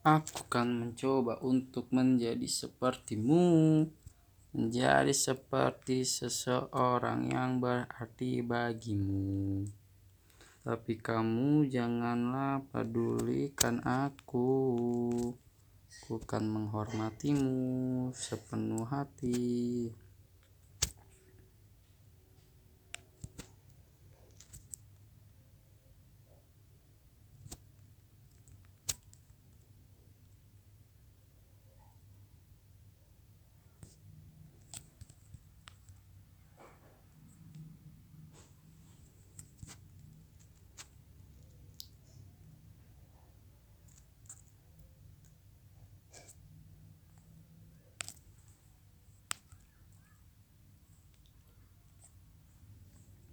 Aku akan mencoba untuk menjadi sepertimu Menjadi seperti seseorang yang berarti bagimu. Tapi kamu janganlah pedulikan aku. Ku akan menghormatimu sepenuh hati.